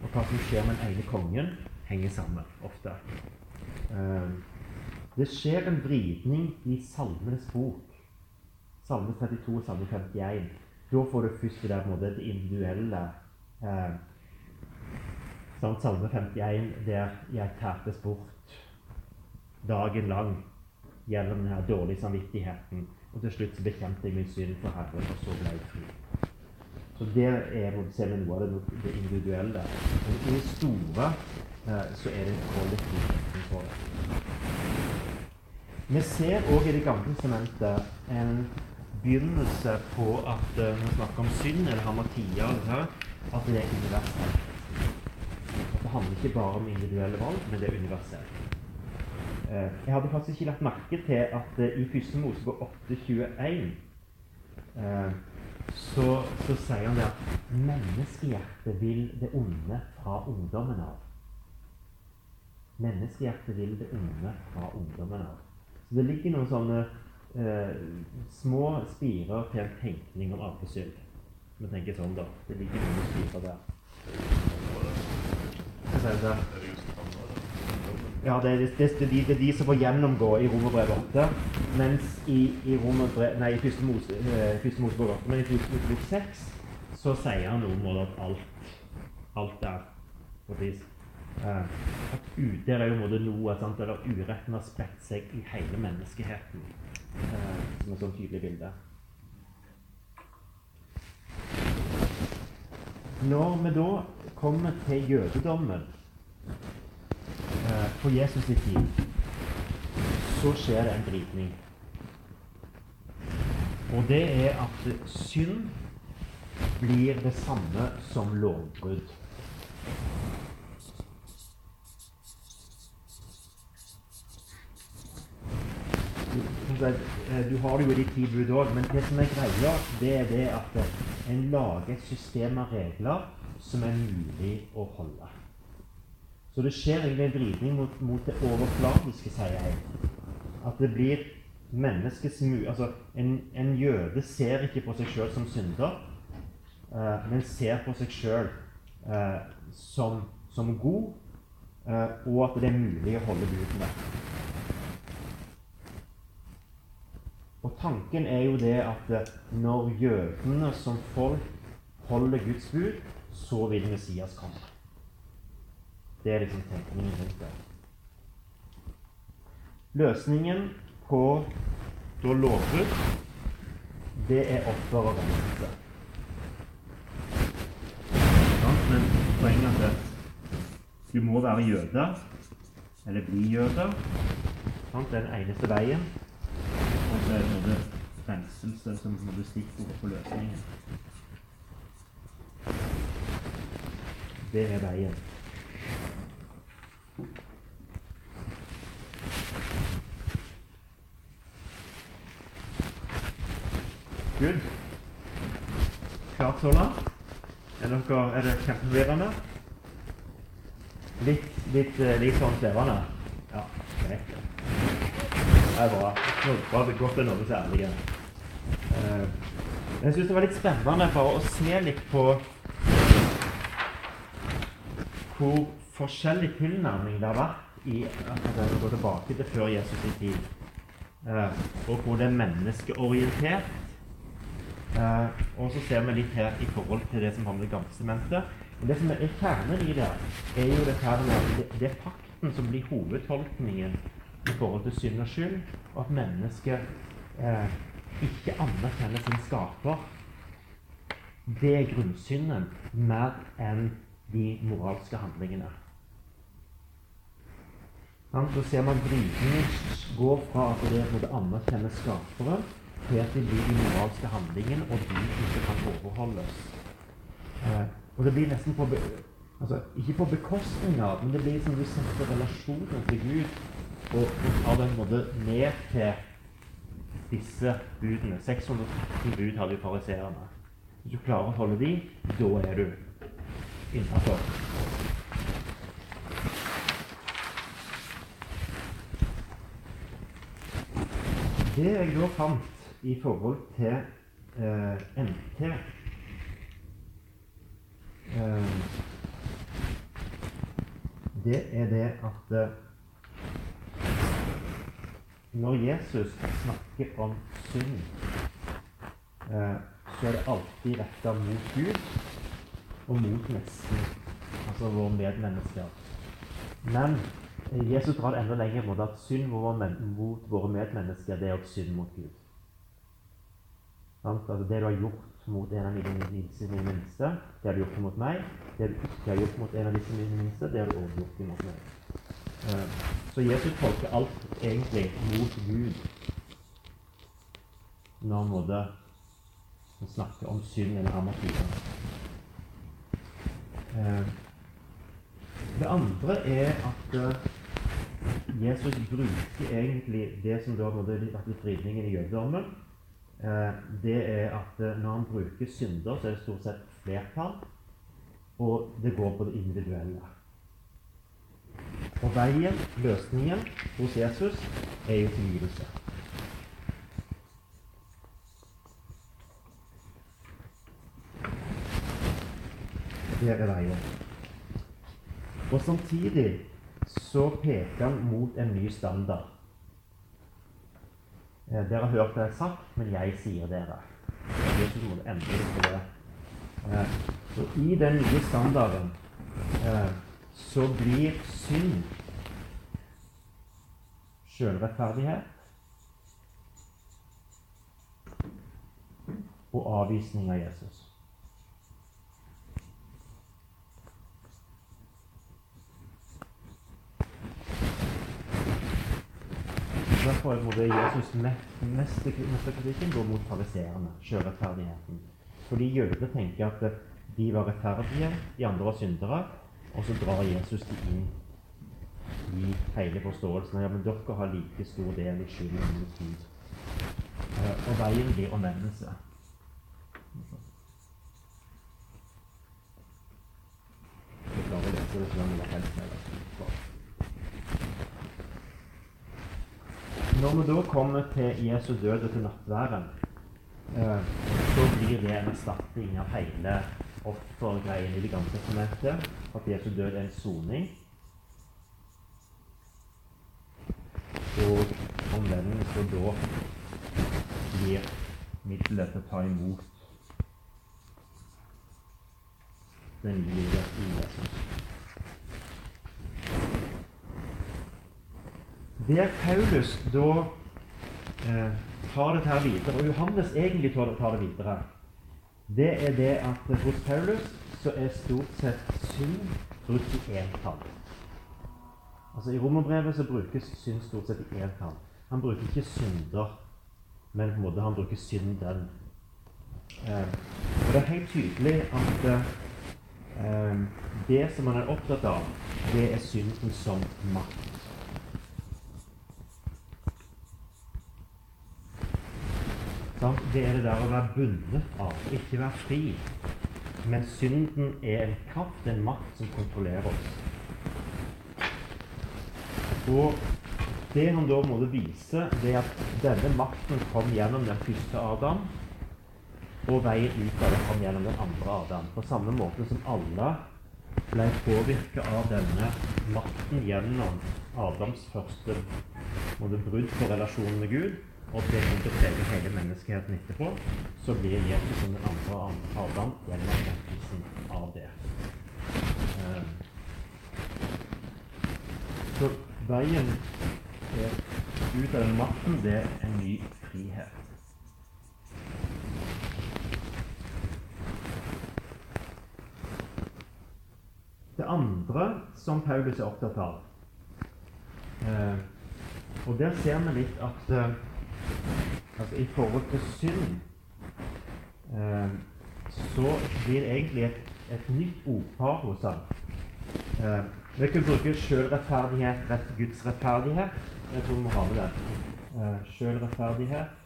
og hva som skjer med den ene kongen, henger sammen ofte. Uh, det skjer en vridning i Salmenes bok. Salme 32 og Salme 51. Da får du først det, måte, det individuelle uh, Salme 51 der jeg tærtes bort dagen lang gjennom denne dårlige samvittigheten. Og til slutt bekjente jeg min synd for Herren, og så ble jeg fri. Så det er ser noe av det, det individuelle. Men i det store eh, så er det en kollektiv retning på det. Vi ser òg i Det gamle sementet en begynnelse på at uh, når vi snakker om synd eller hamartia, at det er universelt. At det handler ikke bare om individuelle valg, men det er universelt. Eh, jeg hadde faktisk ikke lagt merke til at eh, i første Mosebok 821 eh, så, så sier han det at menneskehjertet vil det onde fra ungdommen av. Menneskehjertet vil det onde fra ungdommen av. Så det ligger noen sånne eh, små spirer til en tenkning om arvesynd. Vi tenker sånn, da. Det ligger noen spirer der. Hva sier du der? Ja, det er, det, det, det, det er de som får gjennomgå i Romerbrevet 8. Mens i, i, Romerbrev, nei, i første, eh, Mosebok 8, men i første Mosebok 6 så sier han noe om at alt, alt er på vis eh, At UD er jo måte noe sant, eller uretten har spredt seg i hele menneskeheten. Eh, som et sånn tydelig bilde. Når vi da kommer til jødedommen eh, på Jesus' i tid, så skjer det en brytning. Og det er at synd blir det samme som lovbrudd. Du, du har det jo i de ti òg, men det som er greia, det er det at en lager et system av regler som er mulig å holde. Så det skjer egentlig en vridning mot, mot det overflatiske, sier jeg. At det blir menneskets mu... Altså, en, en, jøde ser ikke på seg sjøl som synder, uh, men ser på seg sjøl uh, eh, som, som, god, uh, og at det er mulig å holde budene. Og tanken er jo det at når jødene som folk holder Guds bud, så vil Messias komme. Det er liksom tenkningen rundt det. Løsningen på da lovbrudd, det er offer og renselse. Men poenget er at du må være jøde, eller bli jøde. Det er den eneste veien. Og så er det renselse som må stikke på løsningen. Det er veien. Good. Klart så langt? Er, dere, er det kjempeforvirrende? Litt, litt, eh, litt sånn svevende? Ja, greit. Det er bra. Bra godt det er noe særlig. Uh, jeg syns det var litt spennende for å se litt på hvor forskjellig tilnærming det har vært i altså, å gå tilbake til før Jesus' i tid, uh, og hvor det er menneskeorientert Uh, og så ser vi litt her i forhold til det som det gamle sementet. Det som er kjernen i det, er jo det, her med det, det fakten som blir hovedtolkningen i forhold til synd og skyld, og at mennesket eh, ikke anerkjenner sin skaper. Det er grunnsynden mer enn de moralske handlingene. Så ser man vridningen går fra at det er å skapere, til at de blir de moralske handlingene, og de ikke kan overholdes. Eh, og det blir nesten på altså, Ikke på bekostning av, men det blir som du setter relasjonen til Gud og, tar den måte ned til disse budene. 613 bud hadde jo fariseerne. Hvis du klarer å holde de, da er du innafor. Det jeg da fant i forhold til eh, NT eh, Det er det at eh, når Jesus snakker om synd, eh, så er det alltid retta mot Gud og mot nesten, altså våre medmennesker. Men Jesus drar enda lenger mot at synd mot våre medmennesker det er også synd mot Gud. Altså det du har gjort mot en av mine minste, det har du gjort mot meg. Det du ikke har gjort mot en av disse mine minste, det har du også gjort mot meg. Uh, så Jesus tolker alt egentlig mot Gud når han måtte snakke om synd eller amatører. Uh, Det andre er at uh, Jesus bruker egentlig det som da har vært vridningen i jødedommen. Uh, det er at uh, når han bruker synder, så er det stort sett flertall. Og det går på det individuelle. Og veien, løsningen, hos Jesus er jo tilgivelse. Det er veien. Og samtidig så peker han mot en ny standard. Eh, dere har hørt det sagt, men jeg sier dere. Jesus må endelig på det. Eh, så I den nye standarden eh, så blir synd sjølrettferdighet og avvisning av Jesus. Derfor er både Jesus neste kritikken går mot fariseerne, sjørettferdigheten. Fordi jødene tenker at de var rettferdige, de andre var syndere. Og så drar Jesus dem inn i hele forståelsen. Ja, men dere har like stor del i skylden hos Gud. Eh, og veien blir omvendelse. Jeg klarer å lese det så langt jeg helst Når vi da kommer til Jesu død og til nattværen, eh, så blir det en erstatning av hele offergreien i Det gamle testamentet. At Jesu død er en soning. Og omvendelse da blir middelet til å ta imot den livet i Jesus. Der Paulus da eh, tar dette her videre, og Johannes egentlig tar det videre det er det at hos Paulus så er stort sett synd brukt i entall. Altså I romerbrevet så brukes synd stort sett i entall. Han bruker ikke synder, men på en måte han bruker synden. Eh, og det er helt tydelig at eh, det som han er opptatt av, det er synden som makt. Det er det der å være bundet av, ikke være fri. Men synden er en kraft, en makt, som kontrollerer oss. Og det han da må vise, det er at denne makten kom gjennom den første Adam, og veien ut av det kom gjennom den andre Adam. På samme måte som alle ble påvirka av denne makten gjennom Adams første brudd på relasjonen med Gud, og det kommer til å prege hele menneskeheten etterpå, så blir Jesus som den andre Adam gjennom erkjennelsen av det. Eh, så veien ut av den makten, det er en ny frihet. Det andre som Paulus er opptatt av eh, Og der ser vi litt at eh, Altså i forhold til synd eh, så blir egentlig et, et nytt ordpar hos ham. Eh, vi kan bruke sjølrettferdighet, rett, Guds rettferdighet. Jeg tror vi må ha med det. Eh, sjølrettferdighet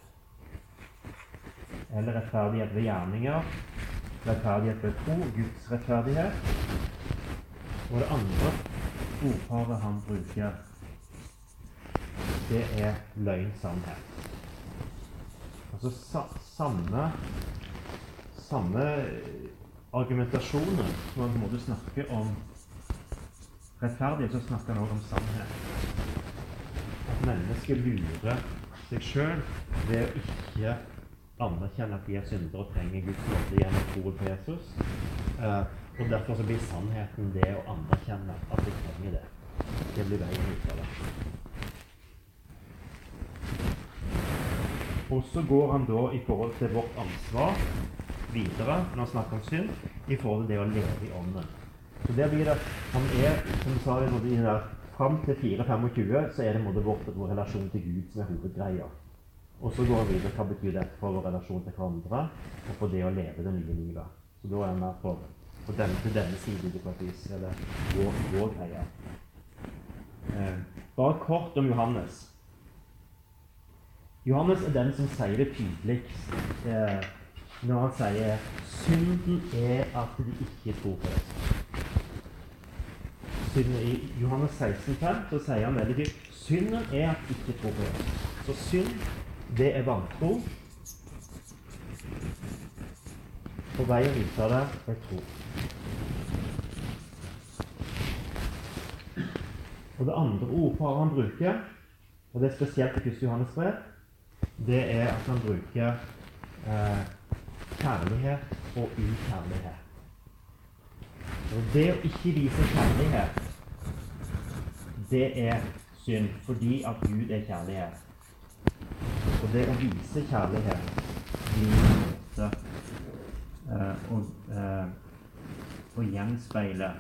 eller rettferdighet ved gjerninger. Rettferdighet ved tro, Guds rettferdighet. Og det andre ordparet han bruker, det er løgn, sannhet. Altså sa, samme, samme argumentasjonen som man på en måte snakker om rettferdighet, så snakker han også om sannhet. At mennesket lurer seg sjøl ved å ikke anerkjenne at de er syndere og trenger Guds nåde gjennom troen på Jesus. Eh, og Derfor så blir sannheten det å anerkjenne at de trenger det. Det blir veien ut av det. Så går han da i forhold til vårt ansvar videre når han snakker om synd, i forhold til det å leve i ånden. Så der blir det, Han er, som sa, i der, fram til 4-25 så er det måte vårt, vår relasjon til Gud som er hovedgreia. Og så går han videre hva betyr det for vår relasjon til hverandre og for det å leve det nye livet. Så da er han mer for på denne, til denne siden på et vis. Eller vår, vår greie. Eh, bare kort om Johannes. Johannes er den som sier det tydeligst eh, når han sier synden er at de ikke tror på. Synden, I Johannes 16, 5, så sier han veldig tydelig synden er at de ikke tror på Jesus. Så synd, det er vantro. Og veien ut av det er tro. Og det andre ordparet han bruker, og det er spesielt i 1. Johannes brev, det er at han bruker eh, kjærlighet og ukjærlighet. Og det å ikke vise kjærlighet, det er synd fordi at Gud er kjærlighet. Og det å vise kjærlighet blir en måte eh, eh, å gjenspeile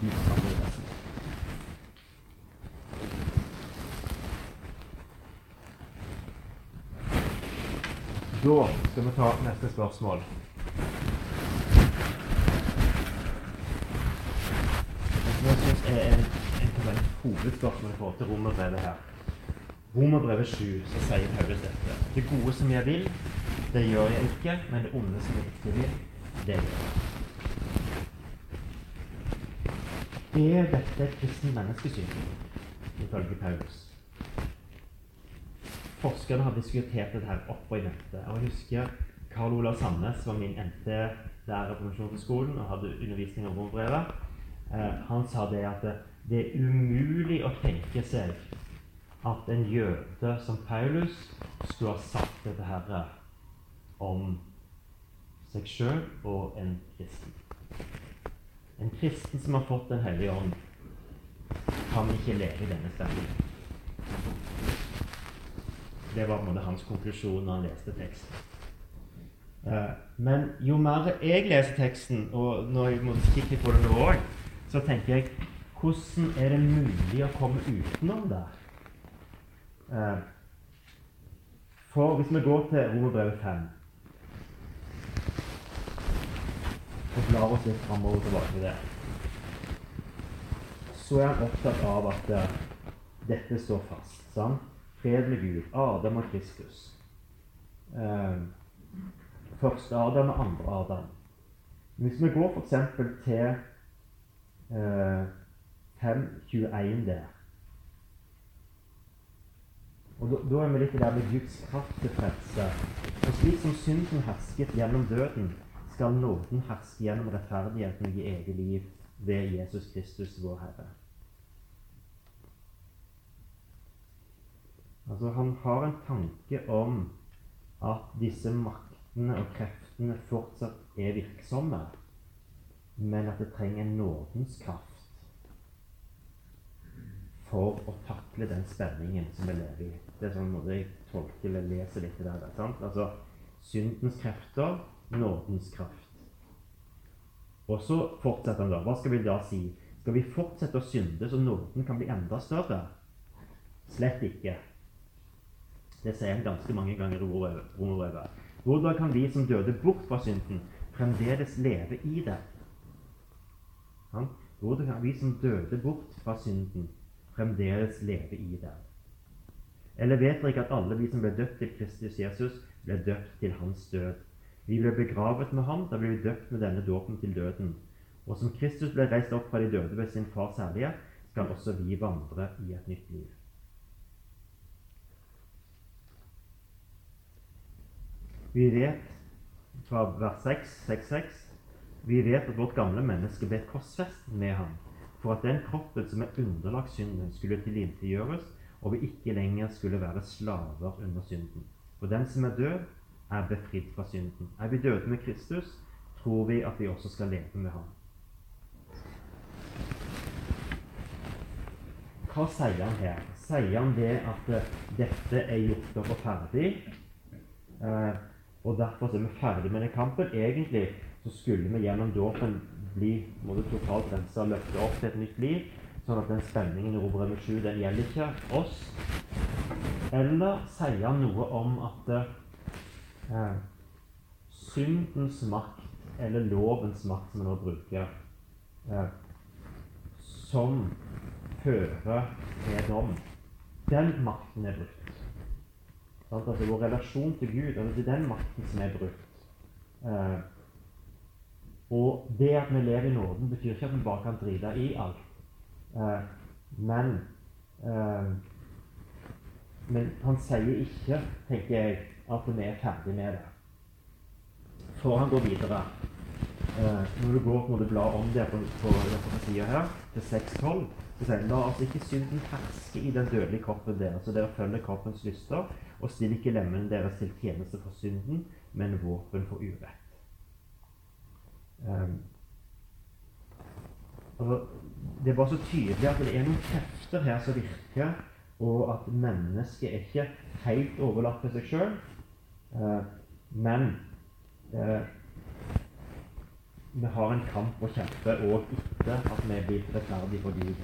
Guds kjærlighet. Da skal vi ta neste spørsmål. Jeg syns er et en, en hovedspørsmål i forhold til romerbrevet her. Romerbrevet 7 så sier Paulus dette. Det gode som jeg vil, det gjør jeg ikke, men det onde som jeg ikke vil, det gjør jeg. Er dette et kristent menneskesyn, ifølge Paulus? Forskerne har diskutert dette her opp i mente. Og jeg husker Karl Olav Sandnes var min NT-lærer på Misjonsskolen og hadde undervisning om romerbrevet. Eh, han sa det at det, er umulig å tenke seg at en jøde som Paulus skulle ha sagt dette her om seg sjøl og en kristen. En kristen som har fått Den hellige ånd, kan ikke leve i denne stemningen. Det var på en måte hans konklusjon når han leste teksten. Eh, men jo mer jeg leser teksten, og når jeg måtte kikke på det nå òg, så tenker jeg hvordan er det mulig å komme utenom det? Eh, for hvis vi går til Romerbrevet 5 og blar oss litt framover tilbake til det, så er han opptatt av at uh, dette står fast. sant? Fred med Gud, Adam og Kristus. Uh, første Adam og andre Adam. Hvis vi går f.eks. til uh, 5.21 der og da er vi litt der med Guds kraft til frelse. Og slik som synden hersket gjennom døden, skal nåden herske gjennom rettferdigheten i evig liv ved Jesus Kristus, vår Herre. Altså, Han har en tanke om at disse maktene og kreftene fortsatt er virksomme, men at det trenger nådens kraft for å takle den spenningen som vi lever i. Det er sånn måte jeg tolker eller leser litt der. Sant? Altså syndens krefter, nådens kraft. Og så fortsetter han da. Hva skal vi da si? Skal vi fortsette å synde så nåden kan bli enda større? Slett ikke. Det sier han ganske mange ganger i Romerbrevet. Hvordan kan vi som døde bort fra synden, fremdeles leve i det? Hvordan kan vi som døde bort fra synden, fremdeles leve i det? Eller vet dere ikke at alle vi som ble døpt til Kristus Jesus, ble døpt til hans død? Vi ble begravet med ham, da ble vi døpt med denne dåpen til døden. Og som Kristus ble reist opp fra de døde ved sin fars herlighet, skal også vi vandre i et nytt liv. Vi vet fra vers 6, 6, 6 vi vet at vårt gamle menneske ble korsfestet med ham, for at den kroppen som er underlagt synden, skulle tilintetgjøres, og vi ikke lenger skulle være slaver under synden. For den som er død, er befridd fra synden. Er vi døde med Kristus, tror vi at vi også skal leve med ham. Hva sier han her? Sier han det at uh, dette er gjort opp og ferdig, uh, og derfor er vi ferdig med den kampen? Egentlig så skulle vi gjennom dåpen bli måtte, totalt rensa og løfte opp til et nytt liv, sånn at den spenningen i Romerbrevet 7 den gjelder ikke oss. Eller sier han noe om at eh, syndens makt, eller lovens makt, som vi nå bruker, eh, som fører til dom, den makten er brukt. Sant? Altså Vår relasjon til Gud, altså det er den makten som er brukt. Eh, og det at vi lever i nåden, betyr ikke at vi bare kan drite i alt. Eh, men eh, Men han sier ikke, tenker jeg, at vi er ferdig med det. For han går videre. Eh, når du går når du blar om det på, på, på sida her, til 6.12, så sier han la oss ikke synden herske i den dødelige kroppen deres, så dere følger kroppens lyster, og still ikke lemmene deres til tjeneste for synden, men våpen for urett. Um, altså, det er bare så tydelig at det er noen krefter her som virker, og at mennesket er ikke helt overlatt til seg sjøl. Uh, men uh, vi har en kamp å kjempe òg etter at vi er blitt rettferdige for Gud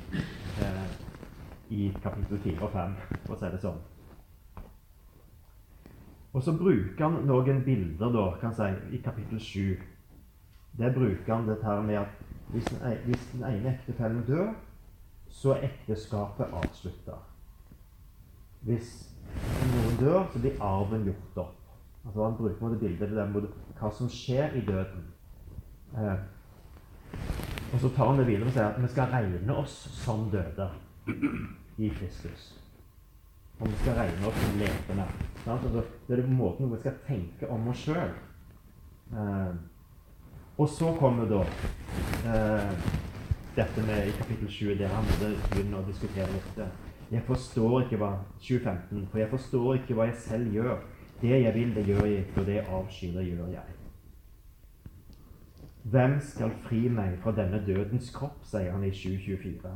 uh, i kapittel 4 og 5, for å si det sånn. Og så bruker han noen bilder da, kan si, i kapittel 7. Der bruker han dette her med at hvis den, hvis den ene ektefellen dør, så er ekteskapet avslutta. Hvis noen dør, så blir arven gjort opp. Altså Han bruker måte bildet det der hva som skjer i døden. Eh, og så tar han det videre og sier at vi skal regne oss som døde i Kristus. Og vi skal regne oss som levende. Altså, det er måten vi skal tenke om oss sjøl. Eh, og så kommer da eh, dette med i kapittel 20, der han begynner å diskutere litt. Jeg forstår ikke hva 2015, for jeg forstår ikke hva jeg selv gjør. Det jeg vil, det gjør jeg ikke, og det jeg avskyr, det gjør jeg. Hvem skal fri meg fra denne dødens kropp, sier han i 724.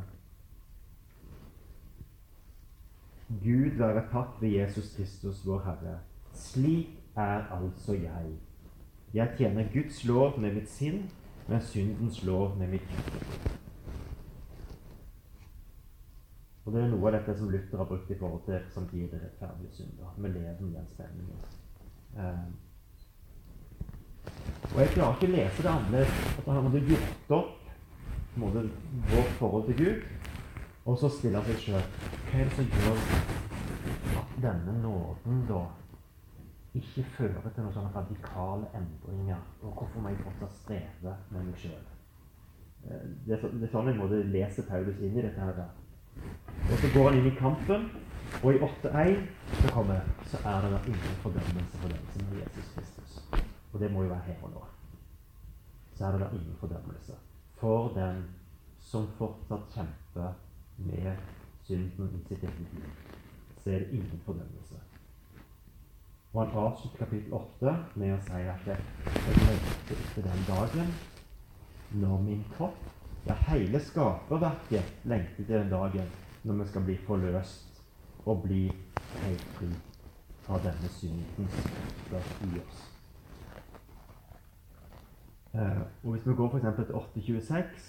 Gud være takk ved Jesus Kristus, vår Herre. Slik er altså jeg. Jeg tjener Guds lov med mitt sinn, men syndens lov med mitt hjerte. Og Det er noe av dette som Luther har brukt i forhold til samtidig rettferdige synder. Vi lever med den spenningen. Eh. Og Jeg klarer ikke å lese det annerledes at han hadde gjort opp måte, vårt forhold til Gud, og så stiller han seg sjøl Hva er det som gjør at denne nåden da ikke fører til noen sånne radikale endringer. Og hvorfor må jeg fortsatt streve med meg sjøl? Eh, det, er sånn jeg måtte lese Paulus inn i dette. her. Og Så går han inn i kampen, og i 8.1 så kommer så er det ingen fordømmelse for den som er Jesus Kristus. Og det må jo være her og nå. Så er det ingen fordømmelse for den som fortsatt kjemper med synden i sitt eget liv. Så er det ingen fordømmelse. Og han avslutter kapittel 8 med å si at jeg lengter etter den dagen når min kropp, ja, hele skaperverket, lengter til den dagen når vi skal bli forløst og bli helt fri fra denne syndens plass i oss. Uh, og Hvis vi går f.eks. til 826,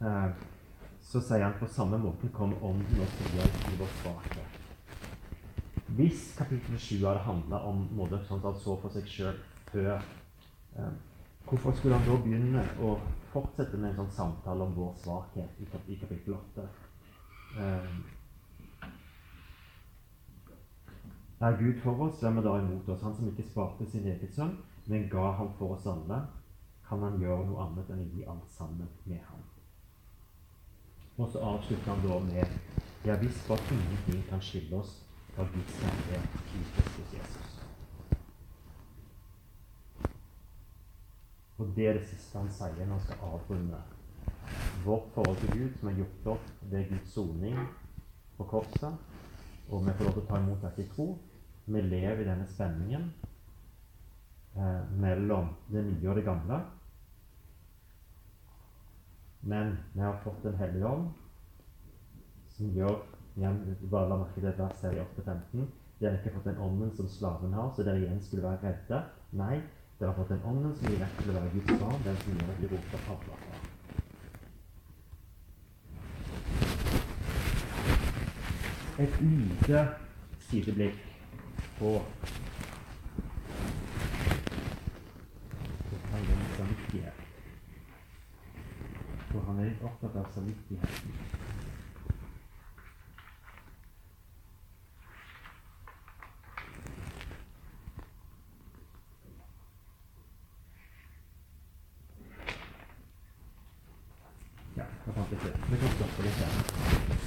uh, så sier han på samme måte kom Ånden og hjelp i vår svakhet. Hvis kapittel 7 hadde handla om måte, sånn at han så for seg sjøl før eh, Hvorfor skulle han da begynne å fortsette med en sånn samtale om vår svakhet i kapittel 8? Eh, er Gud for oss, hvem er da imot oss? Han som ikke sparte sin egen sønn, men ga ham for oss alle, kan han gjøre noe annet enn å gi alt sammen med ham. Og så avslutter han da med Ja visst, at ingenting kan skille oss av Guds kjærlighet i Kristus Jesus. Og det er det siste han sier når han skal avrunde vårt forhold til Gud, som er gjort opp ved Guds soning på korset. Og vi får lov til å ta imot dette i tro. Vi lever i denne spenningen eh, mellom det nye og det gamle. Men vi har fått Den hellige ånd, som gjør igjen bare la merke til vers her i 8.15. Dere har ikke fått den ånden som slaven har, så dere igjen skulle være redde. Nei, dere har fått den ånden som gir rett til å være Guds barn, den som gjør at de roper Abba. Et lite sideblikk på samvittighet. For han er litt opptatt av samvittigheten. Ja, jeg fant ikke. Vi kan stoppe litt der.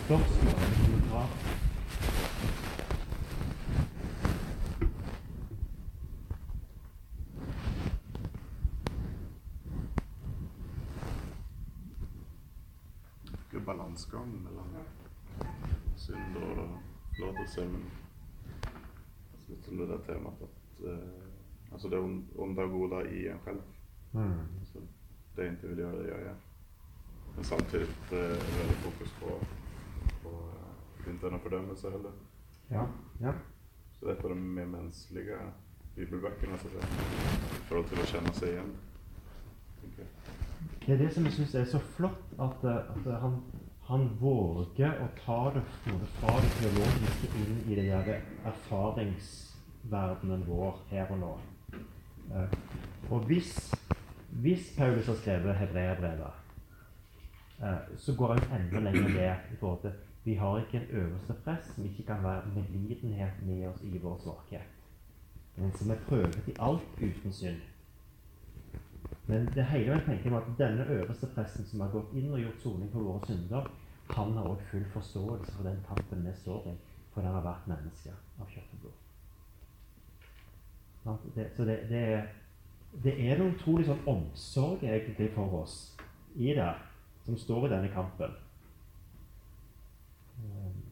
Spørsmål eller kommentarer? Ikke balansegang mellom synd og forlatelse, men altså litt som det der temaet at uh, altså det on- onde og gode i en selv. Mm. Altså, det jeg ikke vil gjøre, det gjør jeg. Men samtidig uh, veldig fokus på, på uh, inte fordømmelse heller. Ja. ja. Så det er av de mer menneskelige bibelbøkene, så å. I forhold til å kjenne seg igjen. Okay. Det er det som jeg syns er så flott, at, eh, at han, han våger å ta det fra det teologiske inn i det der erfaringsverdenen vår her og nå. Og hvis, hvis Paulus har skrevet hebreerbrevet, så går han enda lenger ned i forhold til vi har ikke en øverste press som ikke kan være medlidenhet med oss i vår svakhet, men som er prøvet i alt uten synd. Men det hele veien tenker jeg at denne øverste presten som har gått inn og gjort soning for våre synder, han har også full forståelse for den kampen vi står i, for han har vært menneske av kjøtt og blod. Så det, det, er, det er en utrolig sånn omsorg egentlig for oss i det, som står i denne kampen. Um,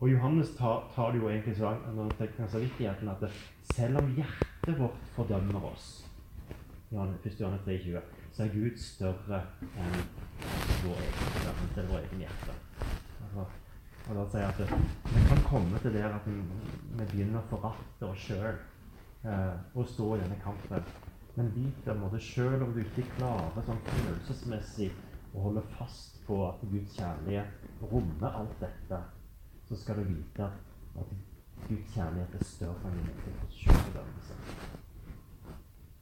Og Johannes tar, tar det jo egentlig så langt når han tenker samvittigheten at selv om hjertet vårt fordømmer oss 1. Johannes 3,20, så er Gud større enn vår egen til vår egen hjerte. Altså, og da sier jeg at vi kan komme til der at vi, begynner å forakte oss sjøl eh, og stå i denne kampen. Men vit en måte sjøl om du ikke klarer sånn følelsesmessig å holde fast på at Guds kjærlighet rommer alt dette, så skal du vite at Guds kjærlighet er større enn din egen selvfordømmelse.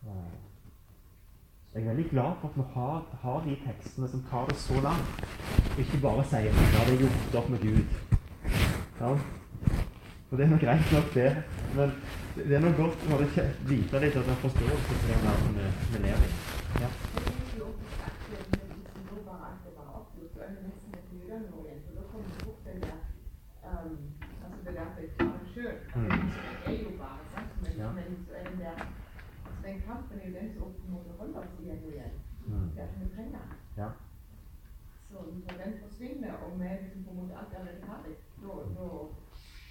Eh, jeg er veldig glad for at vi har, har de tekstene som tar det så langt. Og ikke bare sier at ja, det er gjort opp med Gud. Ja. Og det er nå greit nok, det. Men det er nok godt å vite litt at man forstår den verden vi lever i. Ja. Det er jo også sagt, at hvis det nå bare alt er bare oppgjort, så er det nesten et nyere nå igjen. For da kommer det bort den der um, Altså det der at jeg klarer det sjøl. Mm. Det er jo bare sant. Men, Ja. men så er den der altså Den kampen er jo den som opp må holde oss igjen og igjen. Mm. Det er at vi trenger den. Ja. Så når den forsvinner, og vi liksom på en måte alt allerede ferdig, da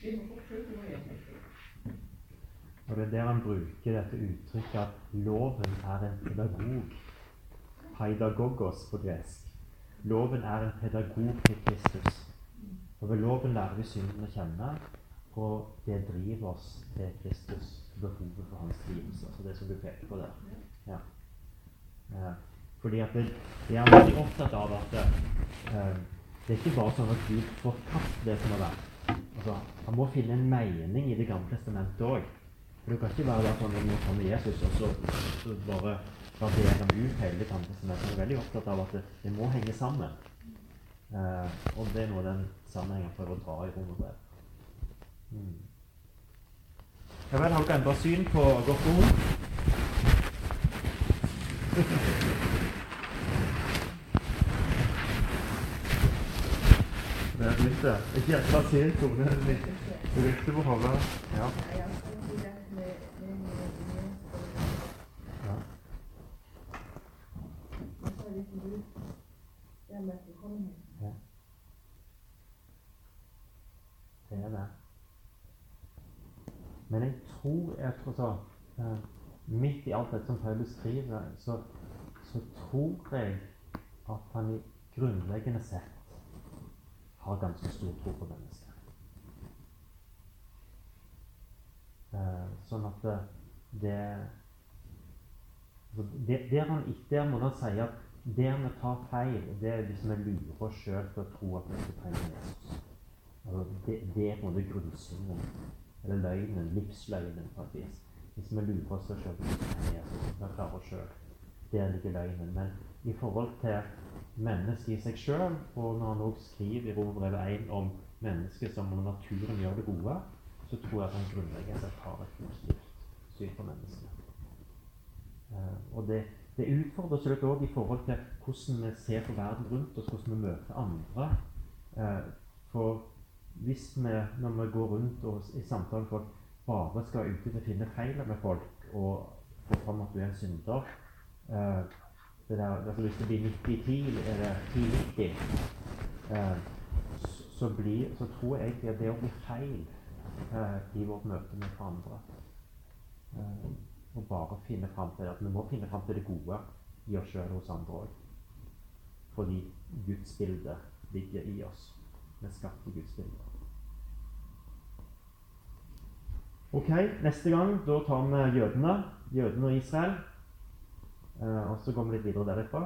blir vi fort igjen. tenker. Og det er der han bruker dette uttrykket at loven er en pedagog. Paidagogos på gresk. Loven er en pedagog til Kristus. Og ved loven lærer vi synden å kjenne, og det driver oss til Kristus, behovet for hans liv. Altså det som du peker på der. Ja. Eh, fordi at det, det er veldig opptatt av at eh, det er ikke bare sånn at Gud forkaster det som har vært. Altså, han må finne en mening i Det gamle testamentet òg. For det kan ikke være sånn at nå kommer Jesus, og så, så bare raderer han ut hele Det gamle testamentet. Han er veldig opptatt av at det, det må henge sammen. Eh, og det er noe den sammenhengen prøver å dra i romerbrevet. Mm. Ja vel, har dere endra syn på godt og Ikke sent, Tone. Litt rykte på hodet. Ja. Det er det. Men jeg tror jeg tror så, Midt i alt dette som Paulus skriver, så, så tror jeg at han i grunnleggende sett har ganske stor tro på mennesket. Eh, sånn at det, det altså, Der han der må han si at der vi tar feil, det er hvis vi lurer oss sjøl til å tro at vi ikke trenger Jesus. Altså, det, det er på en måte grunnsummen, Eller løgnen, livsløgnen på et vis. Hvis vi lurer oss sjøl til å trenger Jesus, vi klarer oss sjøl. der ligger løgnen. Men i forhold til mennesket i seg sjøl, og når han òg skriver i Romerbrevet 1 om mennesket som om naturen gjør det gode, så tror jeg at han grunnleggende sett har et positivt syn på mennesket. Uh, og det, det utfordrer oss òg i forhold til hvordan vi ser på verden rundt oss, hvordan vi møter andre. Uh, for hvis vi, når vi går rundt og i samtale med folk, bare skal ut til å finne feil med folk og få fram at du er en synder uh, det der, altså Hvis det blir 90-10 eller 10-90, uh, så, blir, så tror jeg egentlig at det å bli feil eh, i vårt møte med hverandre. og bare finne fram til at vi må finne fram til det gode i oss sjøl hos andre òg. Fordi gudsbildet ligger i oss. Vi er skapt i Guds bilde. Ok, neste gang da tar vi jødene. Jødene og Israel. Eh, og så går vi litt videre derifra.